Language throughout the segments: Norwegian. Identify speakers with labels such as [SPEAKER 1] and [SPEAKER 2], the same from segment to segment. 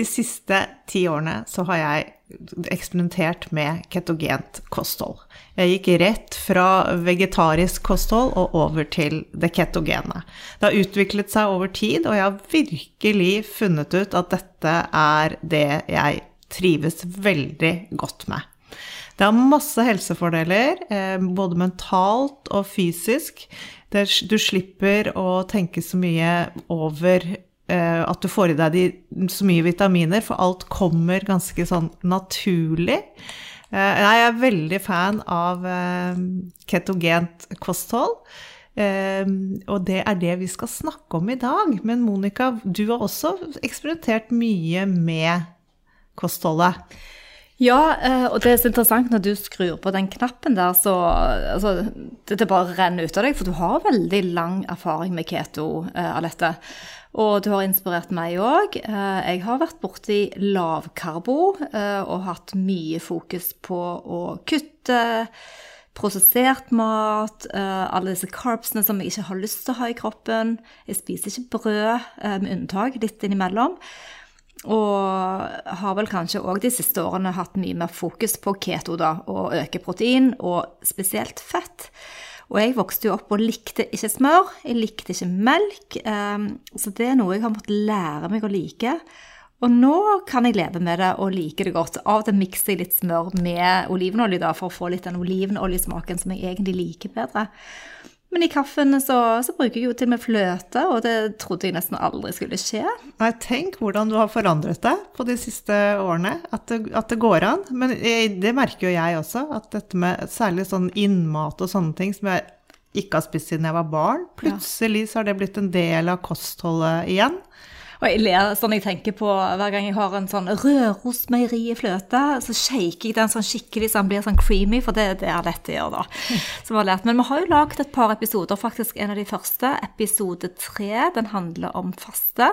[SPEAKER 1] De siste ti årene så har jeg eksperimentert med ketogent kosthold. Jeg gikk rett fra vegetarisk kosthold og over til det ketogene. Det har utviklet seg over tid, og jeg har virkelig funnet ut at dette er det jeg trives veldig godt med. Det har masse helsefordeler, eh, både mentalt og fysisk. Du slipper å tenke så mye over at du får i deg de, så mye vitaminer, for alt kommer ganske sånn naturlig. Eh, jeg er veldig fan av eh, ketogent kosthold. Og det er det vi skal snakke om i dag. Men Monica, du har også eksperimentert mye med kostholdet.
[SPEAKER 2] Ja, og det er så interessant når du skrur på den knappen der, så altså, det, bare renner ut av deg, for du har veldig lang erfaring med keto, Alette. Og du har inspirert meg òg. Eh, jeg har vært borti lavkarbo eh, og hatt mye fokus på å kutte prosessert mat, eh, alle disse carbsene som jeg ikke har lyst til å ha i kroppen. Jeg spiser ikke brød, med unntak litt innimellom. Og har vel kanskje òg de siste årene hatt mye mer fokus på keto, da, og øke protein, og spesielt fett. Og jeg vokste jo opp og likte ikke smør, jeg likte ikke melk. Ehm, så det er noe jeg har måttet lære meg å like. Og nå kan jeg leve med det og like det godt. Av og til mikser jeg litt smør med olivenolje da, for å få litt den olivenoljesmaken som jeg egentlig liker bedre. Men i kaffen så, så, bruker jeg jo til og med fløte, og det trodde jeg nesten aldri skulle skje.
[SPEAKER 1] Nei, tenk hvordan du har forandret deg på de siste årene. At det, at det går an. Men jeg, det merker jo jeg også, at dette med særlig sånn innmat og sånne ting som jeg ikke har spist siden jeg var barn, plutselig så har det blitt en del av kostholdet igjen.
[SPEAKER 2] Og jeg ler sånn jeg tenker på hver gang jeg har en sånn Rørosmeieri-fløte, så shaker jeg den sånn skikkelig så den blir sånn creamy, for det, det er lett å gjøre, da. Som har lært. Men vi har jo lagd et par episoder, faktisk en av de første. Episode tre, den handler om faste.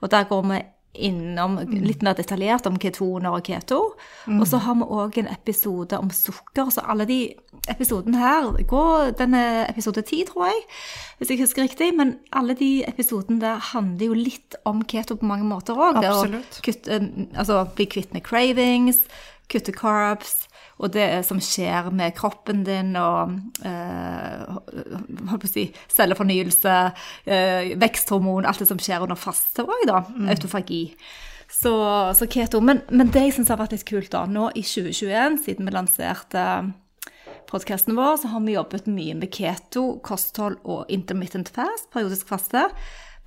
[SPEAKER 2] Og der går vi innom litt mer detaljert om ketoner og keto. Mm. Og så har vi òg en episode om sukker. Så alle de episodene her går, Den er episode ti, tror jeg, hvis jeg husker riktig. Men alle de episodene der handler jo litt om keto på mange måter òg.
[SPEAKER 1] Absolutt.
[SPEAKER 2] Kutte, altså bli kvitt med cravings, kutte carbs og det som skjer med kroppen din, og eh, si, cellefornyelse, eh, veksthormon, alt det som skjer under faste òg, da. Mm. Autofagi. Så, så, keto. Men, men det jeg syns har vært litt kult, da, nå i 2021, siden vi lanserte podkasten vår, så har vi jobbet mye med keto, kosthold og intermittent fast, periodisk faste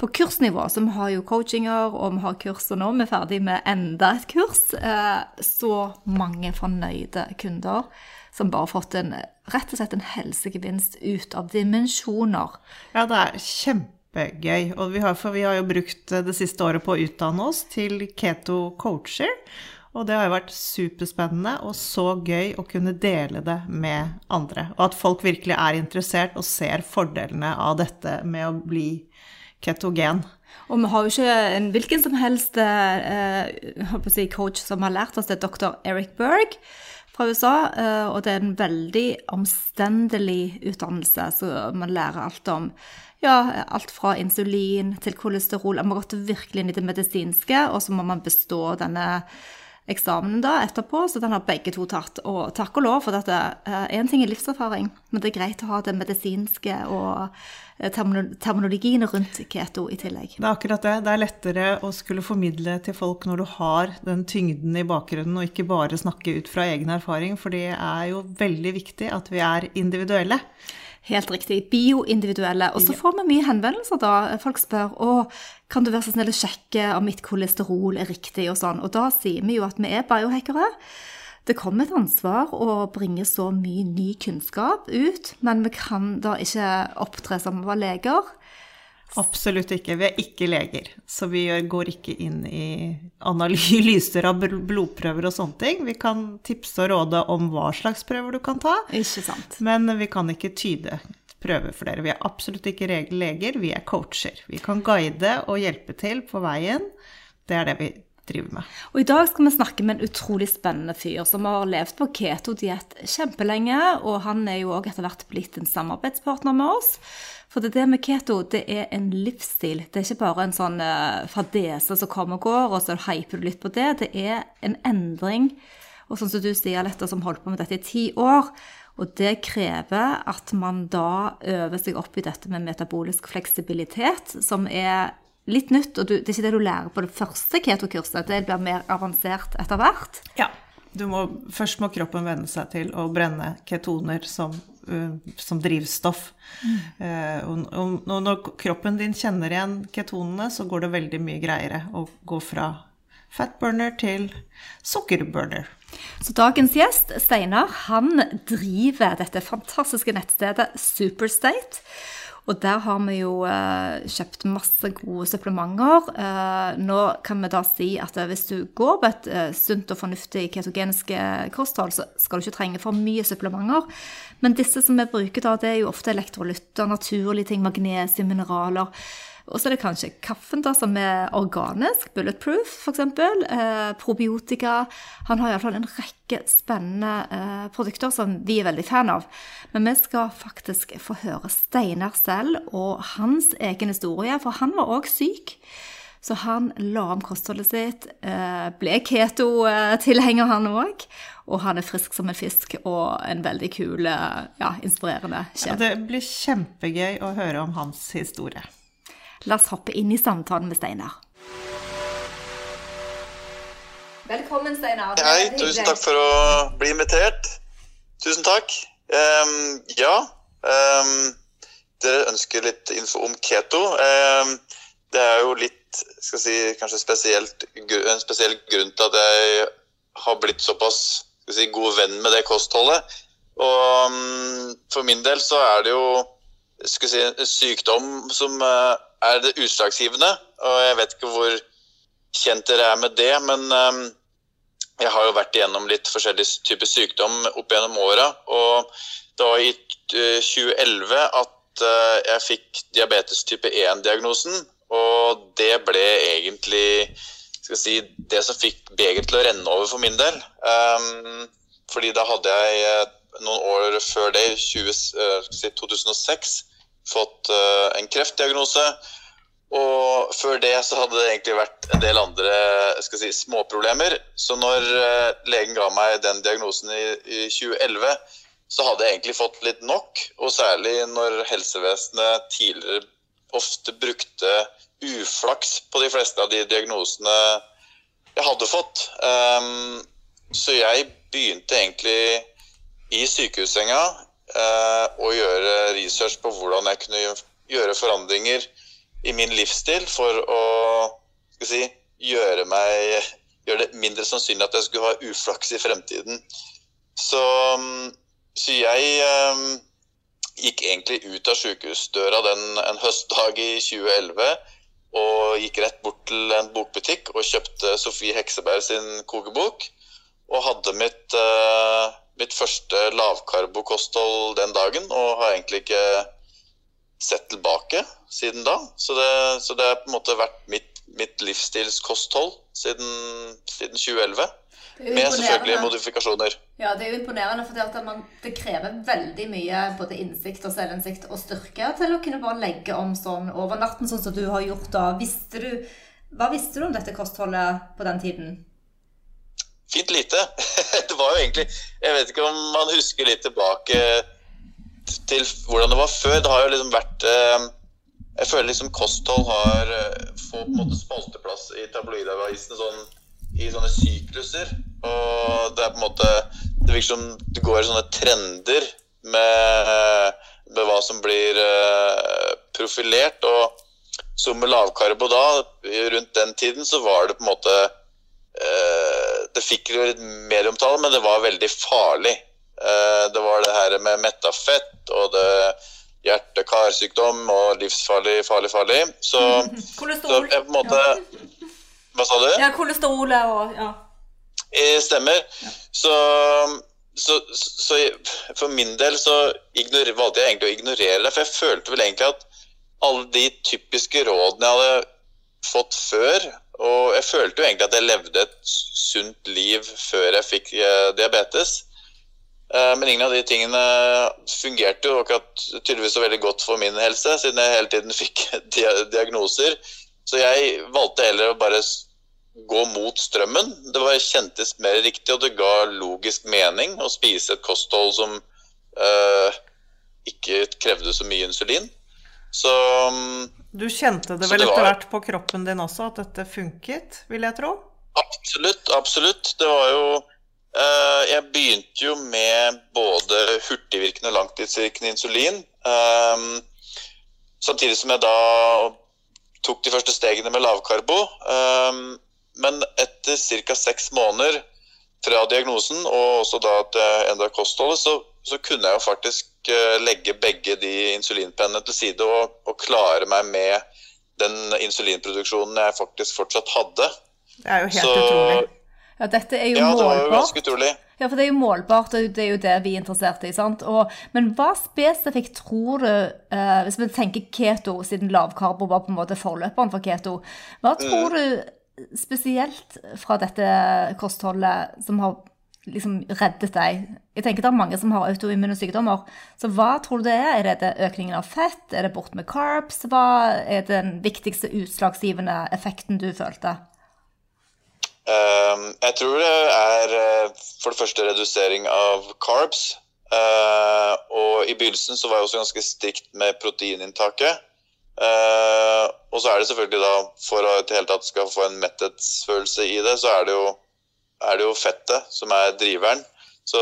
[SPEAKER 2] på kursnivå, så vi har jo coachinger, og vi har kurs, nå. Vi er ferdig med enda et kurs. Eh, så mange fornøyde kunder som bare har fått en, rett og slett en helsegevinst ut av dimensjoner.
[SPEAKER 1] Ja, det er kjempegøy. Og vi har, for vi har jo brukt det siste året på å utdanne oss til keto coacher. Og det har jo vært superspennende og så gøy å kunne dele det med andre. Og at folk virkelig er interessert og ser fordelene av dette med å bli ketogen.
[SPEAKER 2] Og vi har jo ikke en hvilken som helst eh, si, coach som har lært oss det, er doktor Eric Berg fra USA. Eh, og det er en veldig omstendelig utdannelse, så man lærer alt om ja, alt fra insulin til kolesterol. Man har gått virkelig inn i det medisinske, og så må man bestå denne eksamen da etterpå, så den har begge to tatt. Og takk og lov, for dette én ting er livserfaring, men det er greit å ha det medisinske og eh, terminologien rundt keto i tillegg.
[SPEAKER 1] Det er akkurat det. Det er lettere å skulle formidle til folk når du har den tyngden i bakgrunnen, og ikke bare snakke ut fra egen erfaring, for det er jo veldig viktig at vi er individuelle.
[SPEAKER 2] Helt riktig. Bioindividuelle. Og så får vi mye henvendelser da. Folk spør å, kan du være så snill å sjekke om mitt kolesterol er riktig og sånn. Og da sier vi jo at vi er biohackere. Det kommer et ansvar å bringe så mye ny kunnskap ut, men vi kan da ikke opptre som vi var leger.
[SPEAKER 1] Absolutt ikke. Vi er ikke leger, så vi går ikke inn i analyser av blodprøver og sånne ting. Vi kan tipse og råde om hva slags prøver du kan ta,
[SPEAKER 2] Ikke sant.
[SPEAKER 1] men vi kan ikke tyde prøver for dere. Vi er absolutt ikke leger, vi er coacher. Vi kan guide og hjelpe til på veien. Det er det vi driver med.
[SPEAKER 2] Og I dag skal vi snakke med en utrolig spennende fyr som har levd på ketodiett kjempelenge. Og han er jo òg etter hvert blitt en samarbeidspartner med oss. For det, med keto det er en livsstil. Det er ikke bare en sånn uh, fadese som kommer og går, og så hyper du litt på det. Det er en endring. Og sånn som du sier, Letta, som holdt på med dette i ti år. Og det krever at man da øver seg opp i dette med metabolisk fleksibilitet, som er litt nytt. Og du, det er ikke det du lærer på det første ketokurset. det blir mer avansert etter hvert.
[SPEAKER 1] Ja. Må, først må kroppen venne seg til å brenne ketoner som, uh, som drivstoff. Mm. Uh, og, og, når kroppen din kjenner igjen ketonene, så går det veldig mye greiere å gå fra fatburner til sukkerburner.
[SPEAKER 2] Så dagens gjest, Steinar, han driver dette fantastiske nettstedet Superstate. Og der har vi jo eh, kjøpt masse gode supplementer. Eh, nå kan vi da si at eh, hvis du går på et eh, sunt og fornuftig ketogenisk kosthold, så skal du ikke trenge for mye supplementer. Men disse som vi bruker da, det er jo ofte elektrolytter, naturlige ting, magnesium, mineraler. Og så er det kanskje kaffen da, som er organisk, bulletproof f.eks. Eh, probiotika. Han har iallfall en rekke spennende eh, produkter som vi er veldig fan av. Men vi skal faktisk få høre Steinar selv og hans egen historie, for han var òg syk. Så han la om kostholdet sitt, eh, ble keto-tilhenger han òg. Og han er frisk som en fisk og en veldig kul, eh, ja, inspirerende sjef.
[SPEAKER 1] Ja, det blir kjempegøy å høre om hans historie.
[SPEAKER 2] La oss hoppe inn i samtalen med Steinar. Velkommen, Steinar.
[SPEAKER 3] Hei, tusen takk for å bli invitert. Tusen takk. Um, ja, um, dere ønsker litt info om keto. Um, det er jo litt, skal jeg si, kanskje spesielt, en spesiell grunn til at jeg har blitt såpass skal si, god venn med det kostholdet. Og for min del så er det jo skal si, en sykdom som uh, er det utslagsgivende. Og jeg vet ikke hvor kjent dere er med det, men um, jeg har jo vært igjennom litt forskjellige typer sykdom opp gjennom åra. Og det var i 2011 at uh, jeg fikk diabetes type 1-diagnosen. Og det ble egentlig skal si, det som fikk begeret til å renne over for min del. Um, fordi da hadde jeg uh, noen år før det, 20, uh, si 2006, fått uh, en kreftdiagnose. Og før det så hadde det egentlig vært en del andre si, småproblemer. Så når uh, legen ga meg den diagnosen i, i, 2011, så hadde jeg egentlig fått litt nok. Og særlig når helsevesenet tidligere ofte brukte uflaks på de fleste av de diagnosene jeg hadde fått. Um, så jeg begynte egentlig i sykehussenga Eh, og gjøre research på hvordan jeg kunne gjøre forandringer i min livsstil for å si, gjøre, meg, gjøre det mindre sannsynlig at jeg skulle ha uflaks i fremtiden. Så, så jeg um, gikk egentlig ut av sykehusdøra den, en høstdag i 2011 og gikk rett bort til en bokbutikk og kjøpte Sofie Hekseberg sin kokebok. Og hadde mitt uh, mitt første lavkarbokosthold den dagen, og har egentlig ikke sett tilbake siden da. Så det, så det har på en måte vært mitt, mitt livsstilskosthold siden, siden 2011. Med selvfølgelig modifikasjoner.
[SPEAKER 2] Ja, Det er jo imponerende, for det, man, det, krever veldig mye både innsikt og selvinnsikt og styrke til å kunne bare legge om sånn over natten, sånn som du har gjort da. Visste du, hva visste du om dette kostholdet på den tiden?
[SPEAKER 3] Fint lite. Det var jo egentlig Jeg vet ikke om man husker litt tilbake til hvordan det var før. Det har jo liksom vært eh, Jeg føler liksom kosthold har eh, fått på en måte spalteplass i tabloidavisene sånn, i sånne sykluser. Og det er på en måte Det virker som det går i sånne trender med, med hva som blir eh, profilert. Og som med lavkarbo da, rundt den tiden, så var det på en måte det fikk jo litt medieomtale, men det var veldig farlig. Eh, det var det her med metta fett, og det hjerte-karsykdom og livsfarlig, farlig, farlig. Så, så
[SPEAKER 2] Kolesterol.
[SPEAKER 3] jeg på en måte Hva sa du?
[SPEAKER 2] Ja, kolesterol og ja.
[SPEAKER 3] Eh, Stemmer. Så, så, så jeg- for min del så ignorer, valgte jeg egentlig å ignorere det, for jeg følte vel egentlig at alle de typiske rådene jeg hadde fått før, og jeg følte jo egentlig at jeg levde et sunt liv før jeg fikk eh, diabetes. Eh, Men ingen av de tingene fungerte jo akkurat tydeligvis så veldig godt for min helse, siden jeg hele tiden fikk diagnoser. Så jeg valgte heller å bare gå mot strømmen. Det var, kjentes mer riktig, og det ga logisk mening å spise et kosthold som eh, ikke krevde så mye insulin. Så mm,
[SPEAKER 1] Du kjente det vel
[SPEAKER 3] det
[SPEAKER 1] etter hvert på kroppen din også, at dette funket, vil jeg tro?
[SPEAKER 3] Absolutt, absolutt. Det var jo eh, Jeg begynte jo med både hurtigvirkende og langtidsvirkende insulin. ehm, samtidig som jeg da tok de første stegene med lavkarbo. ehm, men etter ca. seks måneder fra diagnosen, og også da at jeg endra kostholdet, så, så kunne jeg jo faktisk eh, legge begge de insulinpennene til side og, og klare meg med den insulinproduksjonen jeg faktisk fortsatt hadde.
[SPEAKER 1] Det er jo helt
[SPEAKER 3] Så-
[SPEAKER 1] utrolig.
[SPEAKER 2] Ja, dette er jo
[SPEAKER 3] Ja, det var jo ganske utrolig.
[SPEAKER 2] Ja, for det er jo målbart, og det er jo det vi er interessert i. sant? Og, men hva spesifikt tror du, eh, hvis vi tenker keto, siden lavkarbo var på en måte forløperen for keto, hva tror du spesielt fra dette kostholdet som har liksom reddet deg? Jeg tenker det er mange som har autoimmune sykdommer, så hva tror du det er? Er det økningen av fett? Er det bort med carbs? Hva er den viktigste utslagsgivende effekten du følte?
[SPEAKER 3] Um, jeg tror det er eh, for det første redusering av carbs. Uh, og i begynnelsen så var jeg også ganske strikt med proteininntaket. Uh, og så er det selvfølgelig da, for å i det hele tatt skal få en metthetsfølelse i det, så er det jo, er det jo fettet som er driveren. Så,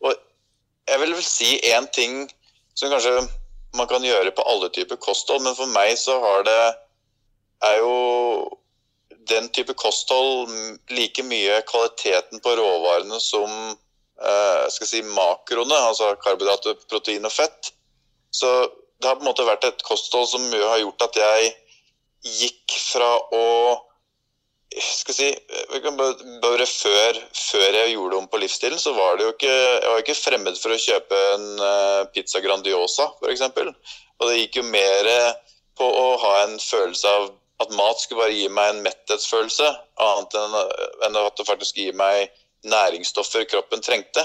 [SPEAKER 3] og jeg vil vel si én ting som kanskje man kan gjøre på alle typer kosthold, men for meg så har det er jo den type kosthold like mye kvaliteten på råvarene som eh, skal si makroene, altså karbohydrater, protein og fett. Så det har på en måte vært et kosthold som har gjort at jeg gikk fra å skal si, bare, før, før jeg gjorde om på livsstilen, så var det jo ikke Jeg var ikke fremmed for å kjøpe en eh, pizza Grandiosa, f.eks. Og det gikk jo mer på å ha en følelse av at mat skulle bare gi meg en metthetsfølelse, annet enn, enn at det faktisk gir meg næringsstoffer kroppen trengte.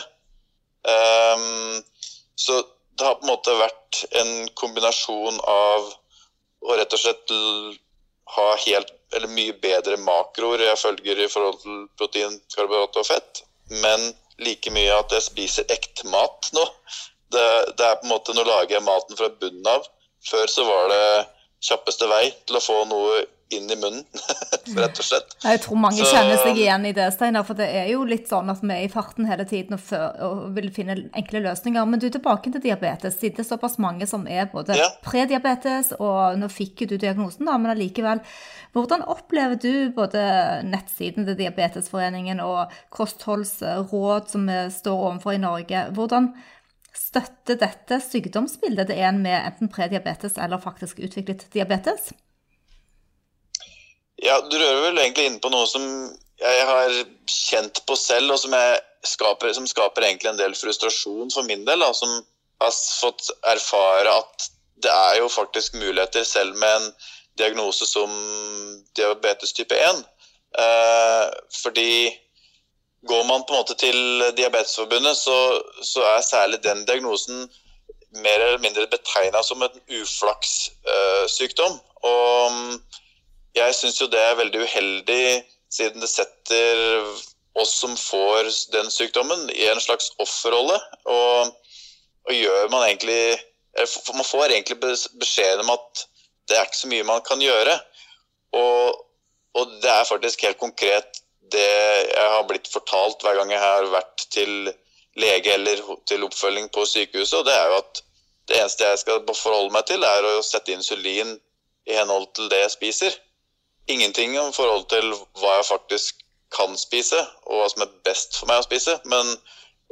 [SPEAKER 3] Um, så det har på en måte vært en kombinasjon av å rett og slett ha helt, eller mye bedre makroer jeg følger i forhold til protein, karbohydrat og fett, men like mye at jeg spiser ekte mat nå. Det, det er på en måte, Nå lager jeg maten fra bunnen av. Før så var det kjappeste vei til å få noe inn i munnen, rett og slett.
[SPEAKER 2] Jeg tror mange
[SPEAKER 3] Så-
[SPEAKER 2] kjenner seg igjen i det, Steinar. For det er jo litt sånn at vi er i farten hele tiden og, før, og vil finne enkle løsninger. Men du, tilbake til diabetes. Siden det er såpass mange som er både
[SPEAKER 3] Ja.
[SPEAKER 2] prediabetes, og nå fikk du diagnosen, da, men allikevel. Hvordan opplever du både nettsiden til Diabetesforeningen og kostholdsråd som vi står overfor i Norge? Hvordan støtter dette sykdomsbildet til en med enten prediabetes eller faktisk utviklet diabetes?
[SPEAKER 3] Ja, Du rører vel egentlig inne på noe som jeg har kjent på selv, og som, skaper, som skaper egentlig en del frustrasjon for min del. Da, som har fått erfare at det er jo faktisk muligheter selv med en diagnose som diabetes type 1. Eh, fordi går man på en måte til Diabetesforbundet, så, så er særlig den diagnosen mer eller mindre betegna som en uflakssykdom. og mm, jeg syns jo det er veldig uheldig, siden det setter oss som får den sykdommen, i en slags offerrolle. Og, og gjør man egentlig Man får egentlig bes- beskjeden om at det er ikke så mye man kan gjøre. Og, og det er faktisk helt konkret det jeg har blitt fortalt hver gang jeg har vært til lege eller til oppfølging på sykehuset, og det er jo at det eneste jeg skal forholde meg til, er å sette insulin i henhold til det jeg spiser. Ingenting om forhold til hva jeg faktisk kan spise, og hva som er best for meg å spise. Men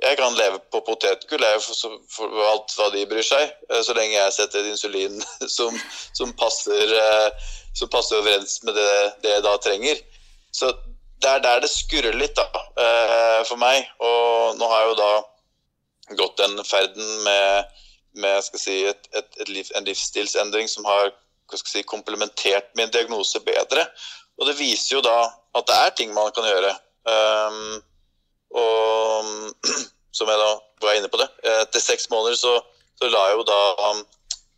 [SPEAKER 3] jeg kan leve på potetgull jeg for, for, alt hva de bryr seg, eh, så lenge jeg setter et insulin som, som, passer, eh, som passer overens med det, det, jeg da trenger. Så det er der det skurrer litt da, eh, for meg. Og nå har jeg jo da gått den ferden med, med si, et, et, et liv, en livsstilsendring som har si, komplementert min diagnose bedre. Og det viser jo da at det er ting man kan gjøre. Um, og som jeg da var inne på det. Etter seks måneder så, så la jeg jo da um,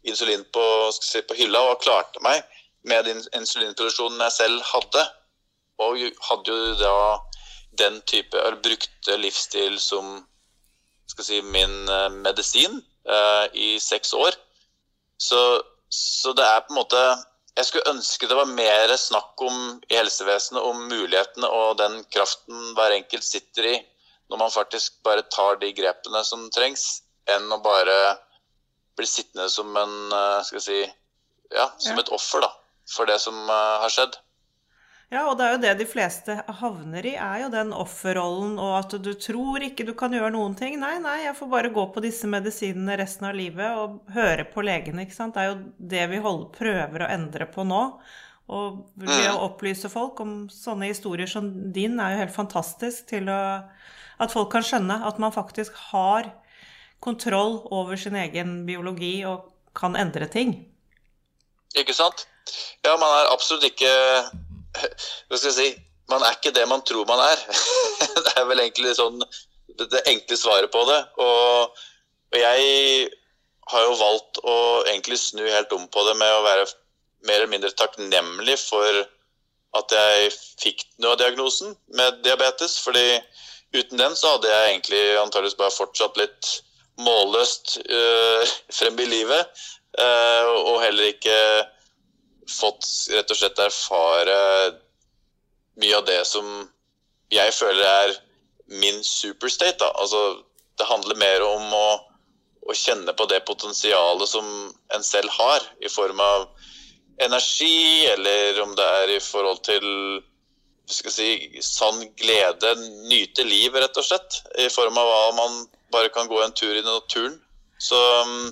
[SPEAKER 3] insulin på, si, på, hylla og klarte meg med den insulinproduksjonen jeg selv hadde. Og hadde jo da den type, eller brukte livsstil som skal si, min uh, medisin uh, i seks år. Så, så det er på en måte jeg skulle ønske det var mer snakk om i helsevesenet om mulighetene og den kraften hver enkelt sitter i når man faktisk bare tar de grepene som trengs, enn å bare bli sittende som en eh, skal jeg si, ja, som et offer da, for det som uh, har skjedd.
[SPEAKER 1] Ja, og det er jo det de fleste havner i, er jo den offerrollen og at du tror ikke du kan gjøre noen ting. Nei, nei, jeg får bare gå på disse medisinene resten av livet og høre på legene, ikke sant. Det er jo det vi holder, prøver å endre på nå. Og ved å mm. opplyse folk om sånne historier som din er jo helt fantastisk til å at folk kan skjønne at man faktisk har kontroll over sin egen biologi og kan endre ting.
[SPEAKER 3] Ikke sant? Ja, man er absolutt ikke Hva skal jeg si Man er ikke det man tror man er. det er vel egentlig sånn det enkle svaret på det. Og, og jeg har jo valgt å egentlig snu helt om på det med å være mer eller mindre takknemlig for at jeg fikk noe av diagnosen med diabetes. fordi uten den så hadde jeg egentlig antakeligvis bare fortsatt litt målløst øh, frem i livet. Øh, og heller ikke fått rett og slett erfare mye av det som jeg føler er min superstate. Da. Altså, det handler mer om å, å kjenne på det potensialet som en selv har, i form av energi, eller om det er i forhold til skal si, sann glede, nyte livet, rett og slett. I form av hva man bare kan gå en tur i naturen. Så mm,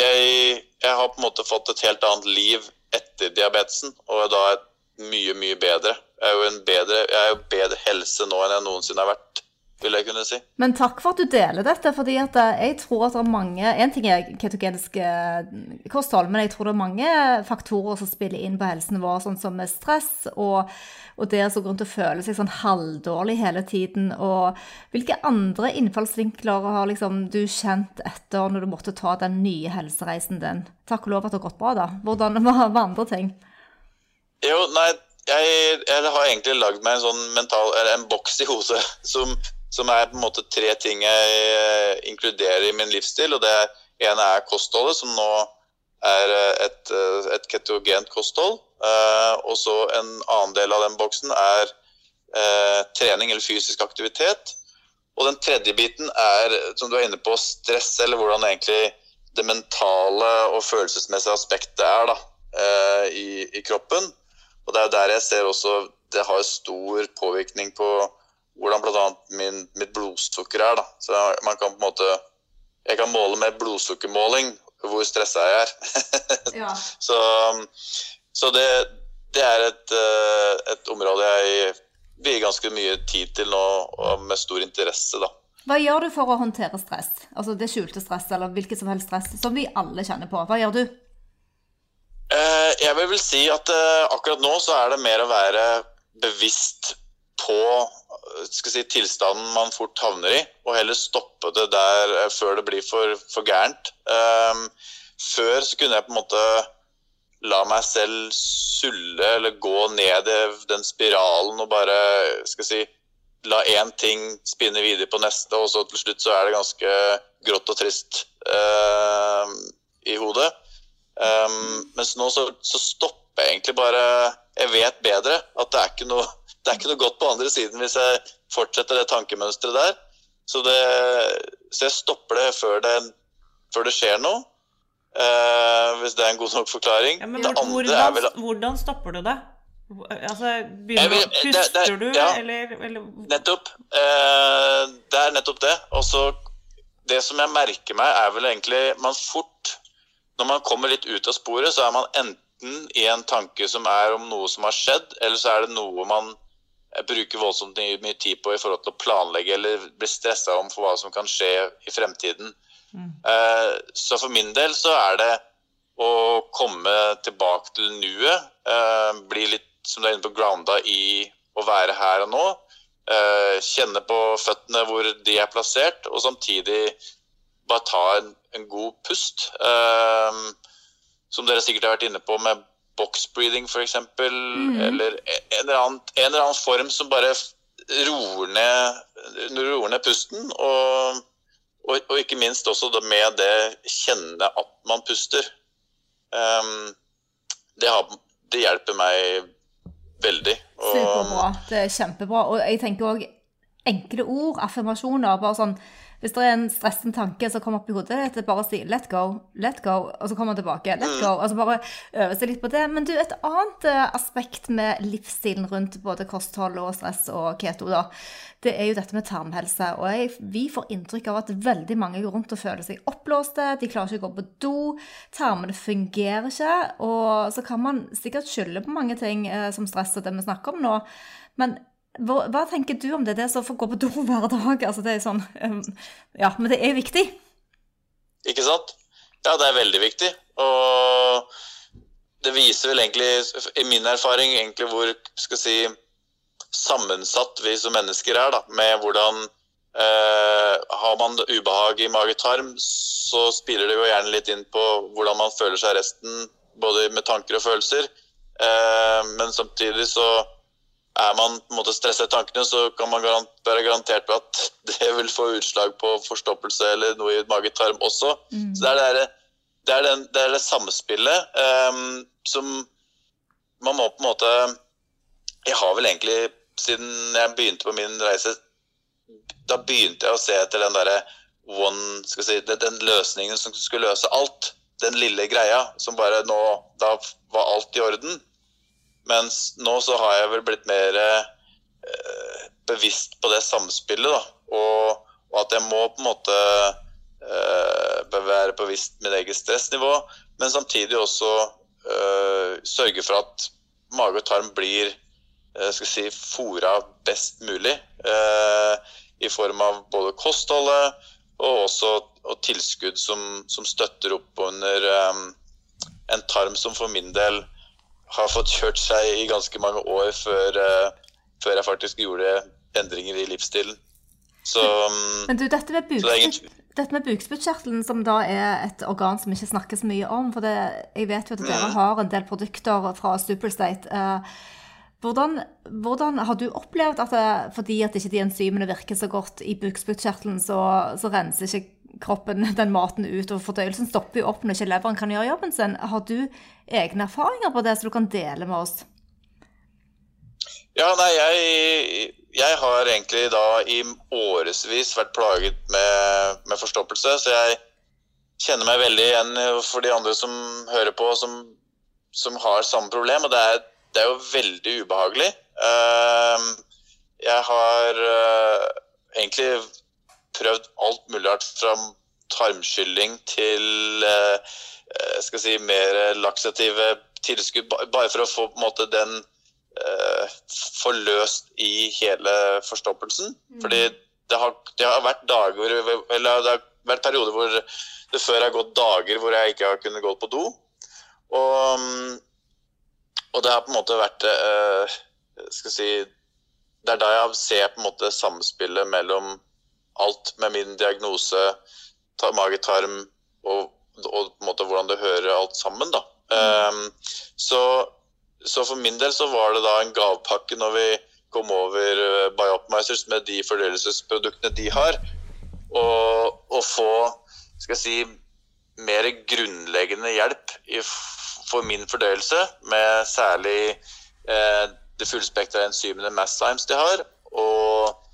[SPEAKER 3] jeg, jeg, har på en måte fått et helt annet liv etter diabetesen, og da er mye, mye bedre. Jeg er jo bedre, jo bedre helse nå enn jeg noensinne har vært vil jeg kunne si.
[SPEAKER 2] Men takk for at du deler dette. fordi at eh, jeg tror at det er mange En ting er ketogenisk eh, kosthold, men jeg tror det er mange faktorer som spiller inn på helsen vår, sånn som stress og, og det som grunn rundt å føle seg sånn halvdårlig hele tiden. Og hvilke andre innfallsvinkler har liksom du kjent etter når du måtte ta den nye helsereisen din? Takk og lov at det har gått bra, da. Hvordan var andre ting?
[SPEAKER 3] Jo, nei, jeg, jeg, har egentlig lagd meg en sånn mental, eller en boks i hodet som som er på en måte tre ting jeg eh, inkluderer i min livsstil. og Det ene er kostholdet, som nå er eh, et, eh, et ketogent kosthold. Og så en annen del av den boksen er trening eller fysisk aktivitet. Og den tredje biten er, som du er inne på, stress, eller hvordan egentlig det mentale og følelsesmessige aspektet er da, i, i kroppen. Og det er der jeg ser også det har stor påvirkning på hvordan bl.a. mitt blodsukker er. Da. Så man kan på en måte Jeg kan måle med blodsukkermåling hvor stressa jeg er. ja. Så, så det, det, er et, eh, et, område jeg vier ganske mye tid til nå, og med stor interesse, da.
[SPEAKER 2] Hva gjør du for å håndtere stress? Altså det skjulte stress, eller hvilket som helst stress, som vi alle kjenner på. Hva gjør du?
[SPEAKER 3] Eh, jeg vil vel si at eh, akkurat nå så er det mer å være bevisst på si, tilstanden man fort havner i, og heller stoppe det der eh, før det blir for, for gærent. Um, før så kunne jeg på en måte la meg selv sulle eller gå ned i den spiralen og bare skal si, la én ting spinne videre på neste, og så til slutt så er det ganske grått og trist uh, i hodet. Um, mens nå så, så stopper jeg egentlig bare Jeg vet bedre at det er ikke noe det er ikke noe godt på andre siden hvis jeg fortsetter det tankemønsteret der. Så, det, så jeg stopper det før det, før det skjer noe. Eh, hvis det er en god nok forklaring.
[SPEAKER 1] Ja, men hvordan, vel, hvordan, stopper du det? Altså, begynner, vil, puster det, det, du, ja, eller, eller,
[SPEAKER 3] Nettopp. Eh, det er nettopp det. Og så Det som jeg merker meg, er vel egentlig man fort Når man kommer litt ut av sporet, så er man enten i en tanke som er om noe som har skjedd, eller så er det noe man bruker voldsomt mye tid på i forhold til å planlegge eller bli stressa om for hva som kan skje i fremtiden. Mm. Eh, så for min del så er det å komme tilbake til nuet. Eh, bli litt, som du er inne på, grounda i å være her og nå. Eh, kjenne på føttene hvor de er plassert, og samtidig bare ta en, en god pust. som dere sikkert har vært inne på med box breathing f.eks., mm. eller en eller, annen, en eller, annen, form som bare roer ned, roer ned pusten. Og, og, og, ikke minst også med det kjenne at man puster. Um, det, har, det, hjelper meg veldig.
[SPEAKER 2] Og, Superbra. Det er kjempebra. Og jeg tenker òg enkle ord, affirmasjoner. bare sånn hvis det er en stressende tanke som kommer opp i hodet ditt, bare si 'let go', 'let go', og så kommer man tilbake. 'Let go', og så bare øve seg litt på det. Men du, et annet eh, aspekt med livsstilen rundt både kosthold og stress og keto, da, det er jo dette med tarmhelse. Og jeg, vi får inntrykk av at veldig mange går rundt og føler seg oppblåste, de klarer ikke å gå på do, tarmene fungerer ikke. Og så kan man sikkert skylde på mange ting eh, som stress og det vi snakker om nå. Men hva, hva, tenker du om det? Det å få gå på do hver dag. Altså, det er sånn um, Ja, men det er viktig.
[SPEAKER 3] Ikke sant? Ja, det er veldig viktig. Og det viser vel egentlig, i min erfaring, egentlig hvor skal si, sammensatt vi som mennesker er. da, Med hvordan eh, Har man ubehag i mage-tarm, så spiller det jo gjerne litt inn på hvordan man føler seg resten, både med tanker og følelser. Eh, men samtidig så er man på en måte stresset tankene, så kan man garant, være garantert på at det vil få utslag på forstoppelse eller noe i mage-tarm også. Mm. Så det er det, det, er den, det, er det samspillet um, som man må på en måte Jeg har vel egentlig, siden jeg begynte på min reise, da begynte jeg å se etter den derre one skal si, Den løsningen som skulle løse alt. Den lille greia som bare nå Da var alt i orden. Mens nå så har jeg vel blitt mer eh, bevisst på det samspillet, da. Og, og, at jeg må på en måte eh, være bevisst mitt eget stressnivå, men samtidig også eh, sørge for at mage og tarm blir eh, skal si, fora best mulig. Eh, I form av både kostholdet og også og tilskudd som, som, støtter opp under um, en tarm som for min del har fått kjørt seg i ganske mange år før, uh, før jeg faktisk gjorde endringer i livsstilen. Så,
[SPEAKER 2] um, Men du, dette med, buks, dette med bukspyttkjertelen, som da er et organ som ikke snakkes mye om For det, jeg vet jo at dere mm. har en del produkter fra Superstate. Uh, hvordan, hvordan, har du opplevd at det, fordi at ikke de enzymene virker så godt i bukspyttkjertelen, så, så renser ikke kroppen den maten ut, og fordøyelsen stopper jo opp når ikke leveren kan gjøre jobben sin. Har du egne erfaringer på det som du kan dele med oss?
[SPEAKER 3] Ja, nei, jeg, jeg har egentlig da i årevis vært plaget med, med, forstoppelse, så jeg kjenner meg veldig igjen for de andre som hører på, som, som har samme problem. Og det er, det er jo veldig ubehagelig. Uh, jeg har uh, egentlig prøvd alt mulig rart fra tarmskylling til eh, skal si, mer laksative tilskudd, bare for å få på en måte den forløst i hele forstoppelsen. Mm. Fordi det har, det har, vært dager eller det har vært perioder hvor det før har gått dager hvor jeg ikke har kunnet gå på do. Og, og det har på en måte vært eh, skal si, Det er da jeg ser på en måte samspillet mellom alt med min diagnose, mage-tarm og, og, måte hvordan det hører alt sammen. da. Um, så, så, for min del så var det da en gavepakke når vi kom over uh, Biopmizers med de fordelelsesproduktene de har, og, og få skal jeg si, mer grunnleggende hjelp i, for min fordelelse, med særlig eh, det fullspektra enzymene Masszymes de har, og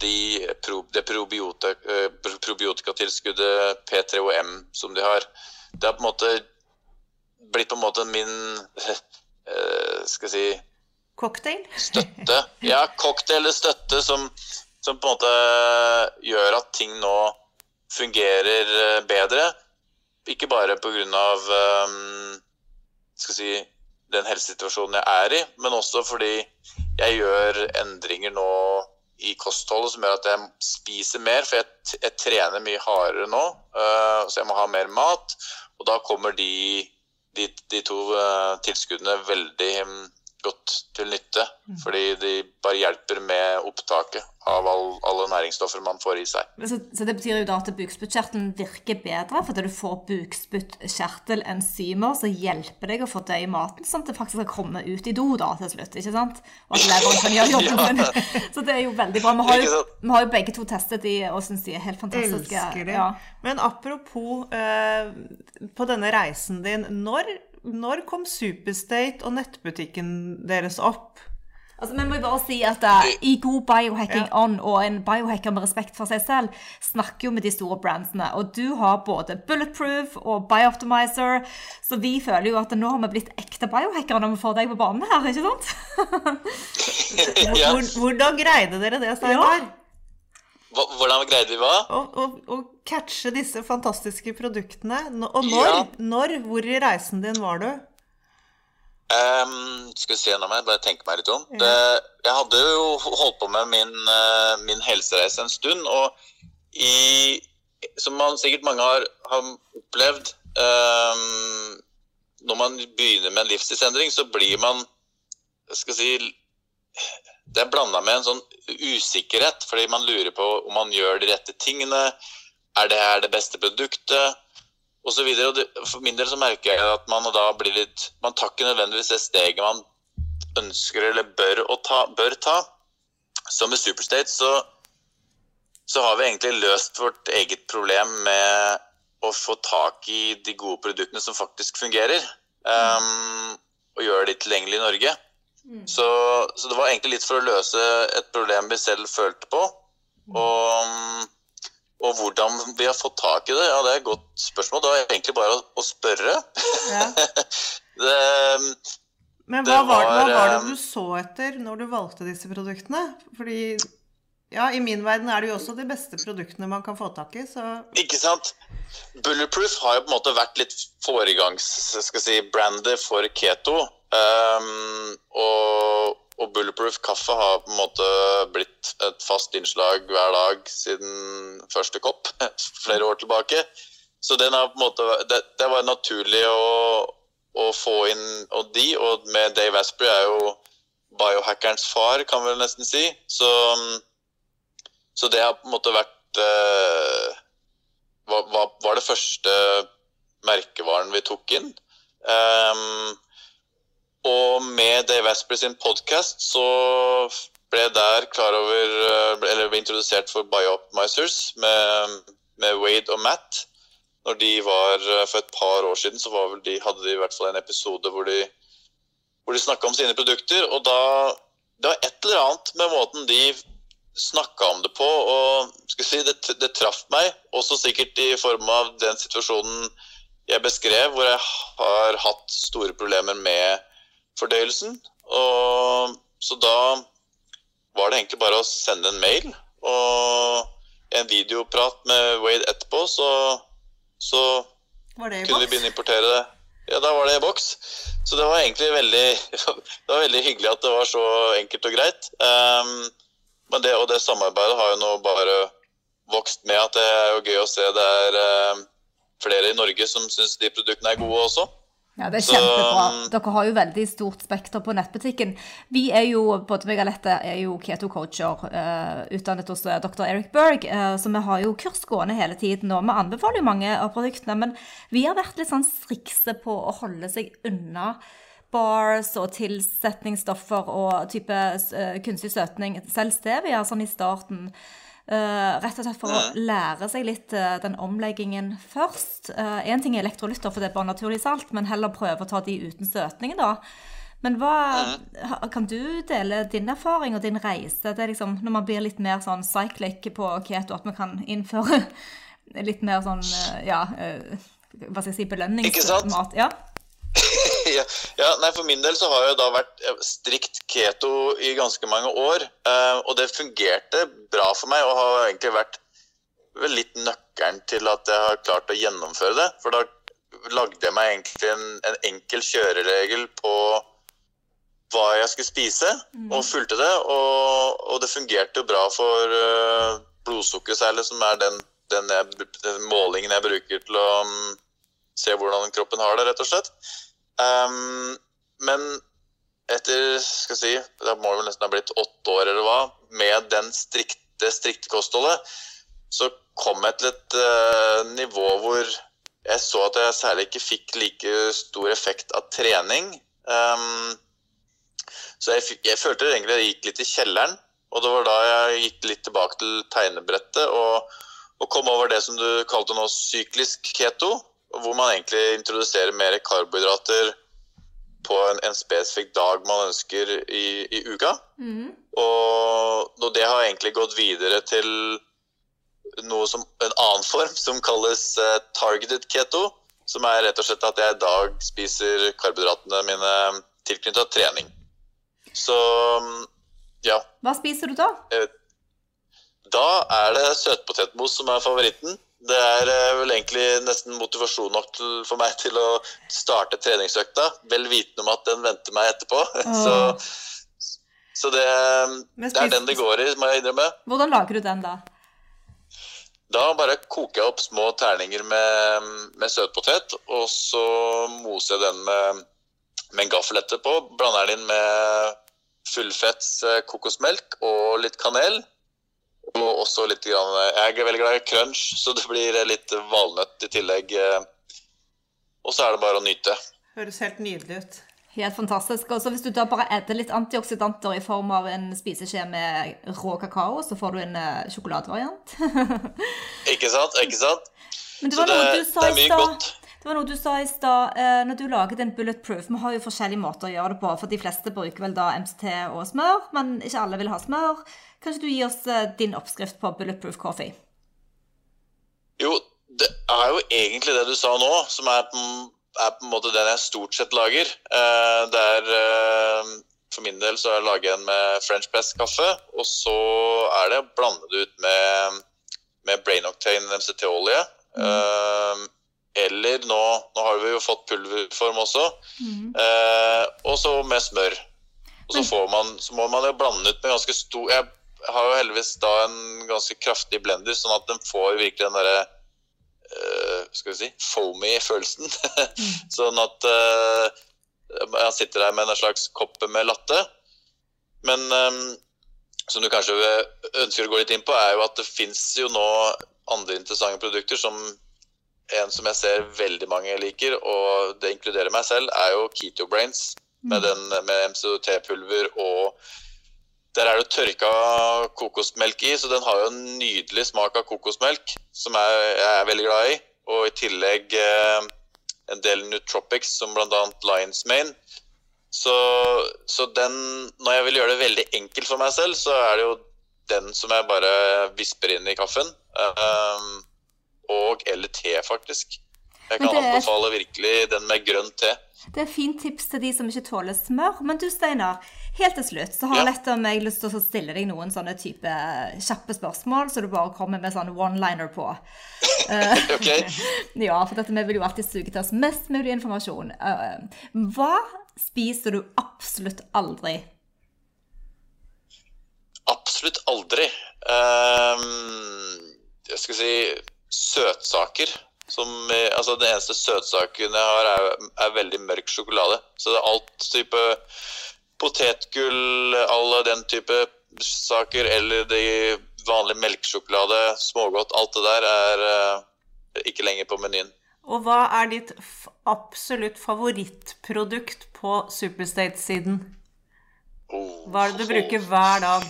[SPEAKER 3] de, det eh, probiotikatilskuddet P3OM som de har. Det har på en måte blitt på en måte min eh, skal jeg si,
[SPEAKER 1] Cocktail?
[SPEAKER 3] støtte. Ja, cocktail eller støtte som, som på en måte gjør at ting nå fungerer eh, bedre. Ikke bare pga. Skal si, den helsesituasjonen jeg er i, men også fordi jeg gjør endringer nå i kostholdet som gjør at jeg spiser mer. For jeg, jeg trener mye hardere nå, uh, så jeg må ha mer mat. Og da kommer de, de, de to uh, tilskuddene veldig godt til nytte. Fordi de bare hjelper med opptaket av all, alle næringsstoffer man får i seg.
[SPEAKER 2] Så, så det betyr jo da at bukspyttkjertelen virker bedre fordi du får bukspyttkjertelenzymer som hjelper deg å fordøye maten, sånn at det faktisk skal komme ut i do da til slutt. ikke sant? Og at leveren kan gjøre jobben sin. Så det er jo veldig bra. Vi har jo, vi har jo begge to testet de og syns de er helt fantastiske.
[SPEAKER 1] Elsker det.
[SPEAKER 2] Ja.
[SPEAKER 1] Men apropos eh, på denne reisen din, når, når kom Superstate og nettbutikken deres opp?
[SPEAKER 2] Altså, Vi må jo bare si at uh, I god biohacking
[SPEAKER 1] Ja.
[SPEAKER 2] on og en biohacker med respekt for seg selv snakker jo med de store brandsene. Og du har både Bulletproof og Biooptimizer, så vi føler jo at nå har vi blitt ekte biohackere når vi får deg på banen her, ikke sant?
[SPEAKER 3] Ja.
[SPEAKER 1] Hvordan greide dere det, Steinar?
[SPEAKER 3] Hva- Hvordan greide vi hva?
[SPEAKER 1] Å, å, å catche disse fantastiske produktene. Og når,
[SPEAKER 3] Ja.
[SPEAKER 1] når, hvor i reisen din var du?
[SPEAKER 3] Um, skal vi se nå jeg bare tenke meg litt om. Det, jeg hadde jo holdt på med min, eh, min helsereise en stund, og i, som man sikkert mange har, har opplevd um, Når man begynner med en livsstilsendring, så blir man skal si Det er blanda med en sånn usikkerhet, fordi man lurer på om man gjør de rette tingene. Er det her det beste produktet? og så videre. Og det, for min del så merker jeg at man da blir litt Man tar ikke nødvendigvis det steget man ønsker eller bør, ta, bør ta. Så med Superstate så, så har vi egentlig løst vårt eget problem med å få tak i de gode produktene som faktisk fungerer. Um, og gjøre de tilgjengelig i Norge. Så, så det var egentlig litt for å løse et problem vi selv følte på. Og og hvordan vi har fått tak i det, ja, det er et godt spørsmål. Det var egentlig bare å, å spørre.
[SPEAKER 1] Ja.
[SPEAKER 3] det,
[SPEAKER 1] Men
[SPEAKER 3] Det
[SPEAKER 1] hva var, hva
[SPEAKER 3] var,
[SPEAKER 1] var det
[SPEAKER 3] eh,
[SPEAKER 1] du så etter når du valgte disse produktene? Fordi ja, i min verden er det jo også de beste produktene man kan få tak i, så
[SPEAKER 3] ikke sant? Bulletproof har jo på en måte vært litt foregangs-brandet si, for keto. Um, og, og Bulletproof kaffe har på en måte blitt et fast innslag hver dag siden første kopp, flere år tilbake. Så den har på en måte, det, det var naturlig å, å få inn og de, og med Dave Asprey er jo biohackerens far, kan vi nesten si. Så, så det har på en måte vært uh, var, var, det første merkevaren vi tok inn. Ehm, og med Dave Asprey sin podkast så ble jeg der klar over eh, Eller ble introdusert for Biooptimizers med, med Wade og Matt. Når de var eh, For et par år siden så de, hadde de i hvert fall en episode hvor de, hvor de snakka om sine produkter. Og da Det var et eller annet med måten de snakka om det på, og si, det, det traff meg. Også sikkert i form av den situasjonen jeg beskrev, hvor jeg har hatt store problemer med fordøyelsen. Og, så da var det egentlig bare å sende en mail og en videoprat med Wade etterpå, så, så kunne vi begynne å importere det. Ja, da var det i boks. Så det var egentlig veldig, det var veldig hyggelig at det var så enkelt og greit. Um, men det, og det samarbeidet har jo nå bare vokst med at det er jo gøy å se det er eh, flere i Norge som syns de produktene er gode også.
[SPEAKER 2] Ja, det er
[SPEAKER 3] Så-
[SPEAKER 2] kjempebra. Dere har jo veldig stort spekter på nettbutikken. Vi er jo, både meg og Alette, er jo keto-coacher, uh, utdannet hos eh, dr. Eric Berg, uh, så vi har jo kurs gående hele tiden, og vi anbefaler jo mange av produktene, men vi har vært litt sånn strikse på å holde seg unna bars og tilsetningsstoffer og type uh, kunstig søtning, selv stevia, sånn i starten. Eh, rett og slett for å lære seg litt eh, den omleggingen først. Én ting er elektrolytter, for det er bare naturlig salt, men heller prøve å ta de uten søtning, da. Men hva, kan du dele din erfaring og din reise? Det er liksom, når man blir litt mer sånn cyclic på keto, at man kan innføre litt mer sånn, eh, ja eh, Hva skal jeg si, belønningsmat? Ja.
[SPEAKER 3] Ja, nei, For min del så har jeg da vært strikt keto i ganske mange år. Eh, og det fungerte bra for meg og har egentlig vært litt nøkkelen til at jeg har klart å gjennomføre det. For da lagde jeg meg egentlig en, en enkel kjøreregel på hva jeg skulle spise, og fulgte det. Og, og det fungerte jo bra for uh, blodsukkeret særlig, som er den, den, jeg, den, målingen jeg bruker til å um, se hvordan kroppen har det, rett og slett. Um, men etter skal jeg si, det må jo nesten ha blitt åtte år eller hva, med den strikte, strikte kostholdet, så kom jeg til et uh, nivå hvor jeg så at jeg særlig ikke fikk like stor effekt av trening. Um, så jeg, jeg, følte egentlig jeg gikk litt i kjelleren. Og det var da jeg gikk litt tilbake til tegnebrettet og, og kom over det som du kalte nå syklisk keto. Hvor man egentlig introduserer mer karbohydrater på en, en spesifikk dag man ønsker i, i uka. Mm. Og, og, det har egentlig gått videre til noe som, en annen form som kalles uh, targeted keto. Som er rett og slett at jeg i dag spiser karbohydratene mine tilknyttet trening. Så ja.
[SPEAKER 2] Hva spiser du da? Eh,
[SPEAKER 3] da er det søtpotetmos som er favoritten. Det er eh, vel egentlig nesten motivasjon nok til, for meg til å starte treningsøkta, vel vitende om at den venter meg etterpå. Oh. Så, så det, det, er den det går i, må jeg innrømme.
[SPEAKER 2] Hvordan lager du den, da?
[SPEAKER 3] Da bare koker jeg opp små terninger med, med søtpotet, og så moser jeg den med med en gaffel etterpå. Blander den inn med fullfetts eh, kokosmelk og litt kanel. Og også litt grann, Jeg er veldig glad i crunch, så det blir litt valnøtt i tillegg. Eh. Og så er det bare å nyte.
[SPEAKER 1] Høres helt nydelig ut.
[SPEAKER 2] Helt fantastisk. Og så hvis du da bare edder litt antioksidanter i form av en spiseskje med rå kakao, så får du en sjokoladevariant.
[SPEAKER 3] ikke sant? Ikke sant?
[SPEAKER 2] Men det var så noe det, du sa i stad. Det var noe du sa i stad. Eh, når du laget en bulletproof Vi har jo forskjellige måter å gjøre det på, for de fleste bruker vel da MCT og smør, men ikke alle vil ha smør. Kanskje du gir oss eh, din oppskrift på bulletproof coffee?
[SPEAKER 3] Jo, det er jo egentlig det du sa nå, som er er på en måte den jeg stort sett lager. Eh, det er For min del så er jeg en med French press-kaffe, og så er det å blande det ut med, med Brain Octane MCT-olje. Mm. Eller nå, nå har vi jo fått pulverform også. Mm. Eh, og så med smør. Og så, får man, så må man jo blande ut med ganske stor Jeg har jo heldigvis da en ganske kraftig blender, sånn at den får virkelig den derre uh, Skal vi si foamy følelsen. mm. sånn at uh, jeg sitter der med en slags kopp med latte. Men um, som du kanskje ønsker å gå litt inn på, er jo at det fins jo nå andre interessante produkter som en som jeg ser veldig mange liker, og det inkluderer meg selv, er jo Keto Brains. Med, mm. med MCT-pulver og Der er det tørka kokosmelk i, så den har jo en nydelig smak av kokosmelk, som jeg, jeg er veldig glad i. Og i tillegg eh, en del nootropics, som bl.a. Lions Mane. Så, så, den Når jeg vil gjøre det veldig enkelt for meg selv, så er det jo den som jeg bare visper inn i kaffen. Um, og eller te, faktisk. Jeg kan er... anbefale virkelig den med grønn te.
[SPEAKER 2] Det er fint tips til de som ikke tåler smør. Men du Steinar, helt til slutt så har jeg Lett om jeg lyst til å stille deg noen sånne type kjappe spørsmål, så du bare kommer med sånn one-liner på.
[SPEAKER 3] ok.
[SPEAKER 2] ja, for dette, vi vil jo alltid suge til oss mest mulig informasjon. Eh, hva spiser du absolutt aldri?
[SPEAKER 3] Absolutt aldri. Um, jeg skal si søtsaker. Som, altså Den eneste søtsaken jeg har, er, er, veldig mørk sjokolade. Så det er alt type potetgull, alle den type saker, eller de vanlige melkesjokolade, smågodt, alt det der er uh, ikke lenger på menyen.
[SPEAKER 1] Og hva er ditt absolutt favorittprodukt på Superstate-siden?
[SPEAKER 3] Oh,
[SPEAKER 1] hva er det du bruker hver dag?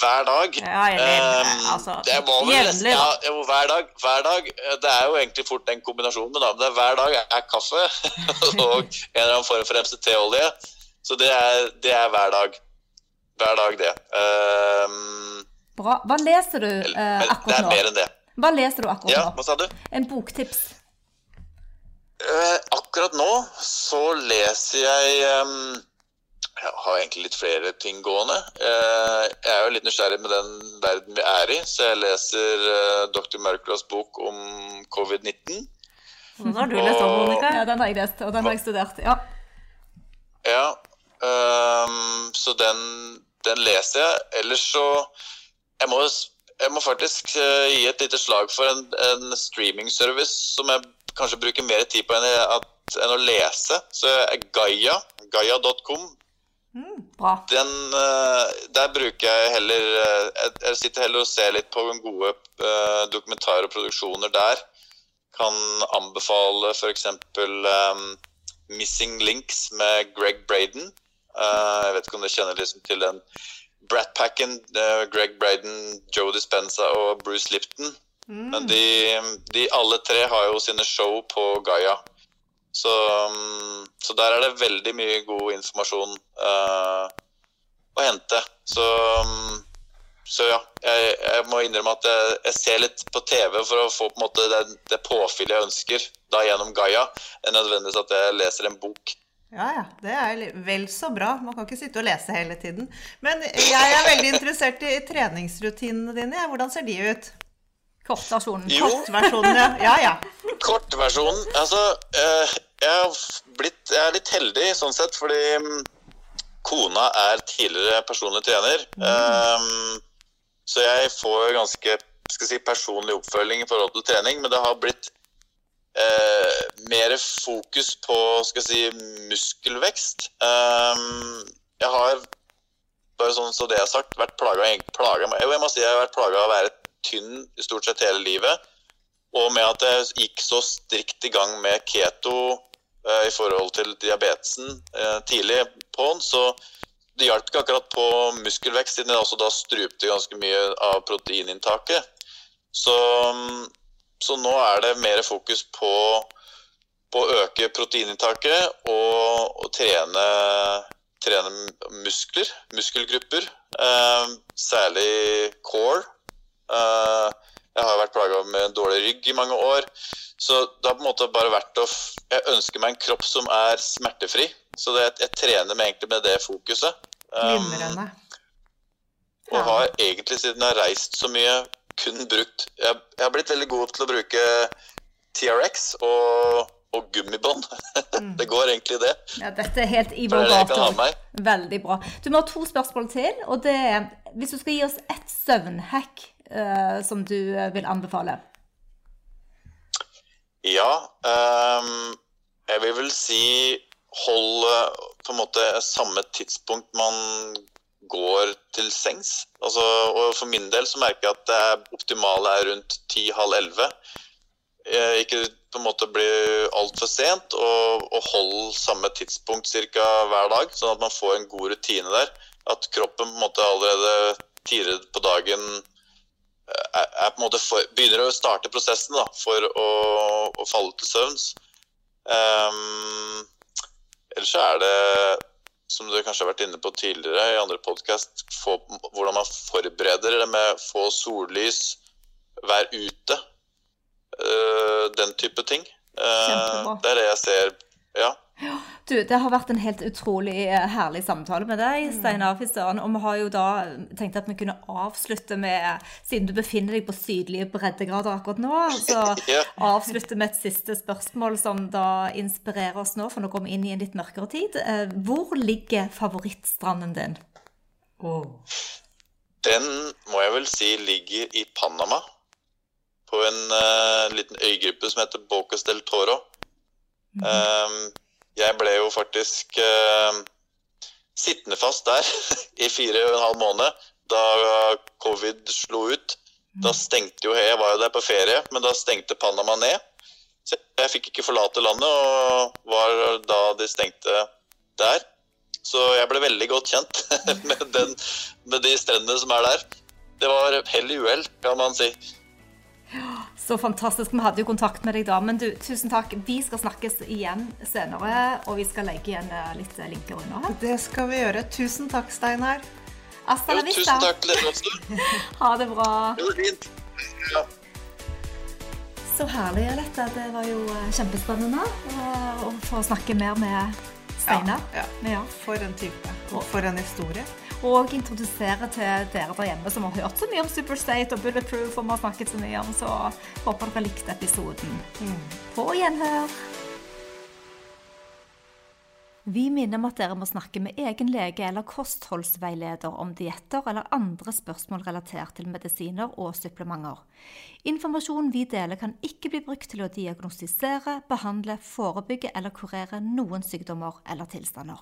[SPEAKER 3] Hver dag.
[SPEAKER 1] Ja, eller, um, altså, det nesten,
[SPEAKER 3] ja, jo, hver dag, hver dag. Det er jo egentlig fort den kombinasjonen, men det er hver dag er kaffe og en eller annen form for MCT-olje. Så det er, det er, hver dag. Hver dag, det. Um,
[SPEAKER 2] Bra. Hva leser du uh, akkurat nå?
[SPEAKER 3] Det er mer enn det.
[SPEAKER 2] Hva leser du akkurat
[SPEAKER 3] ja, nå? Hva sa du?
[SPEAKER 2] En boktips.
[SPEAKER 3] Uh, akkurat nå så leser jeg um, har egentlig litt flere ting gående. Eh, jeg er jo litt nysgjerrig med den verden vi er i, så jeg leser uh, dr. Mørklas bok om covid-19.
[SPEAKER 4] Den har du lest om, Monica.
[SPEAKER 2] Ja, den har jeg lest, og den har jeg studert. Ja.
[SPEAKER 3] Ja, um, så den, den leser jeg. Ellers så Jeg må, jeg må faktisk uh, gi et lite slag for en, en streaming-service som jeg kanskje bruker mer tid på enn, at, enn å lese. Så er Gaia, gaia.com,
[SPEAKER 2] Bra.
[SPEAKER 3] den uh, Der bruker jeg heller uh, jeg, sitter heller og ser litt på gode uh, dokumentarer og produksjoner der. Kan anbefale f.eks. Um, Missing Links med Greg Braden. Uh, jeg vet ikke om dere kjenner liksom til den Brat Packen. Uh, Greg Braden, Joe Dispenza og Bruce Lipton. Men de, de alle tre har jo sine show på Gaia. Så, um, så der er det veldig mye god informasjon uh, å hente. Så, um, så ja, jeg, jeg må innrømme at jeg, jeg ser litt på TV for å få på en måte det, det påfyllet jeg ønsker da gjennom Gaia, enn nødvendigvis at jeg leser en bok.
[SPEAKER 1] Ja, ja. Det er vel så bra. Man kan ikke sitte og lese hele tiden. Men jeg er veldig interessert i treningsrutinene dine. Hvordan ser de ut?
[SPEAKER 2] Kortversjonen.
[SPEAKER 3] Jo.
[SPEAKER 1] Kortversjonen, ja. Ja, ja.
[SPEAKER 3] Kortversjonen Altså, eh, jeg, har blitt, jeg er litt heldig sånn sett, fordi mm, kona er tidligere personlig trener. Mm. så jeg får ganske skal si, personlig oppfølging i forhold til trening, men det har blitt eh, mer fokus på skal jeg si, muskelvekst. Eh, jeg har, bare sånn så det er sagt, vært plaga, plaga med, jeg må si jeg har vært plaga av å være tynn stort sett hele livet. Og med at jeg gikk så strikt i gang med keto eh, i forhold til diabetesen eh, tidlig på'n, så det hjalp ikke akkurat på muskelvekst, siden jeg også da strupte ganske mye av proteininntaket. Så, mm, så nå er det mer fokus på, på å øke proteininntaket og, og trene, trene muskler, muskelgrupper. Eh, særlig core. Eh, jeg har vært plaga med en dårlig rygg i mange år. Så det har på en måte bare vært å Jeg ønsker meg en kropp som er smertefri. Så det, jeg trener med, egentlig med det fokuset. Um, og har egentlig, siden jeg har reist så mye, kun brukt Jeg, jeg har blitt veldig god til å bruke TRX og, og gummibånd. det går egentlig det.
[SPEAKER 2] Ja, dette er helt i vår gate. Veldig bra. Du må ha to spørsmål til, og det er hvis du skal gi oss ett søvnhack eh, som du eh, vil anbefale.
[SPEAKER 3] Ja, Um, jeg vil vel si hold på en måte samme tidspunkt man går til sengs. Altså, og for min del så merker jeg at det optimale er rundt 10-halv 11. Eh, Ikke på en måte bli altfor sent, og, og hold samme tidspunkt cirka hver dag, sånn at man får en god rutine der. At kroppen på en måte allerede tidligere på dagen er, er måte for, begynner å starte prosessen da, for å, å falle til søvns. Um, ellers så er det, som du kanskje har vært inne på tidligere i andre podkast, hvordan man forbereder det med få sollys, være ute. Uh, den type ting.
[SPEAKER 2] Uh,
[SPEAKER 3] det er det jeg ser. Ja.
[SPEAKER 2] Du, det har vært en helt utrolig eh, herlig samtale med deg, Steinar Fistøren. Og vi har jo da tenkt at vi kunne avslutte med, siden du befinner deg på sydlige breddegrader akkurat nå, så
[SPEAKER 3] Ja.
[SPEAKER 2] avslutte med et siste spørsmål som da inspirerer oss nå, for nå går vi inn i en litt mørkere tid. Eh, Hvor ligger favorittstranden din?
[SPEAKER 3] Den må jeg vel si ligger i Panama. På en uh, liten øygruppe som heter Bocas del Toro. Um, jeg ble jo faktisk eh, sittende fast der i fire og en halv måned da covid slo ut. Da stengte jo Jeg var jo der på ferie, men da stengte Panama ned. Så jeg fikk ikke forlate landet, og var da de stengte der. Så jeg ble veldig godt kjent med, den, med de strendene som er der. Det var hell i uhell, kan man si.
[SPEAKER 2] Så fantastisk. Vi hadde jo kontakt med deg da, men du, tusen takk. Vi skal snakkes igjen senere, og vi skal legge igjen eh, litt eh, linker under her.
[SPEAKER 1] Det skal vi gjøre. Tusen takk, Steinar.
[SPEAKER 2] Hasta la vista.
[SPEAKER 3] tusen takk til.
[SPEAKER 2] Ha det bra.
[SPEAKER 3] Det var fint. Ja.
[SPEAKER 2] Så herlig, Alette. Det var jo eh, kjempespennende å få snakke mer med Steinar.
[SPEAKER 1] Ja,
[SPEAKER 2] Ja.
[SPEAKER 1] For en type. Og for en historie.
[SPEAKER 2] Og introdusere til dere der hjemme som har hørt så mye om Superstate og Bulletproof, og vi har snakket så mye om, så håper dere likte episoden. På gjenhør! Vi minner om at dere må snakke med egen lege eller kostholdsveileder om dietter eller andre spørsmål relatert til medisiner og supplementer. Informasjonen vi deler kan ikke bli brukt til å diagnostisere, behandle, forebygge eller kurere noen sykdommer eller tilstander.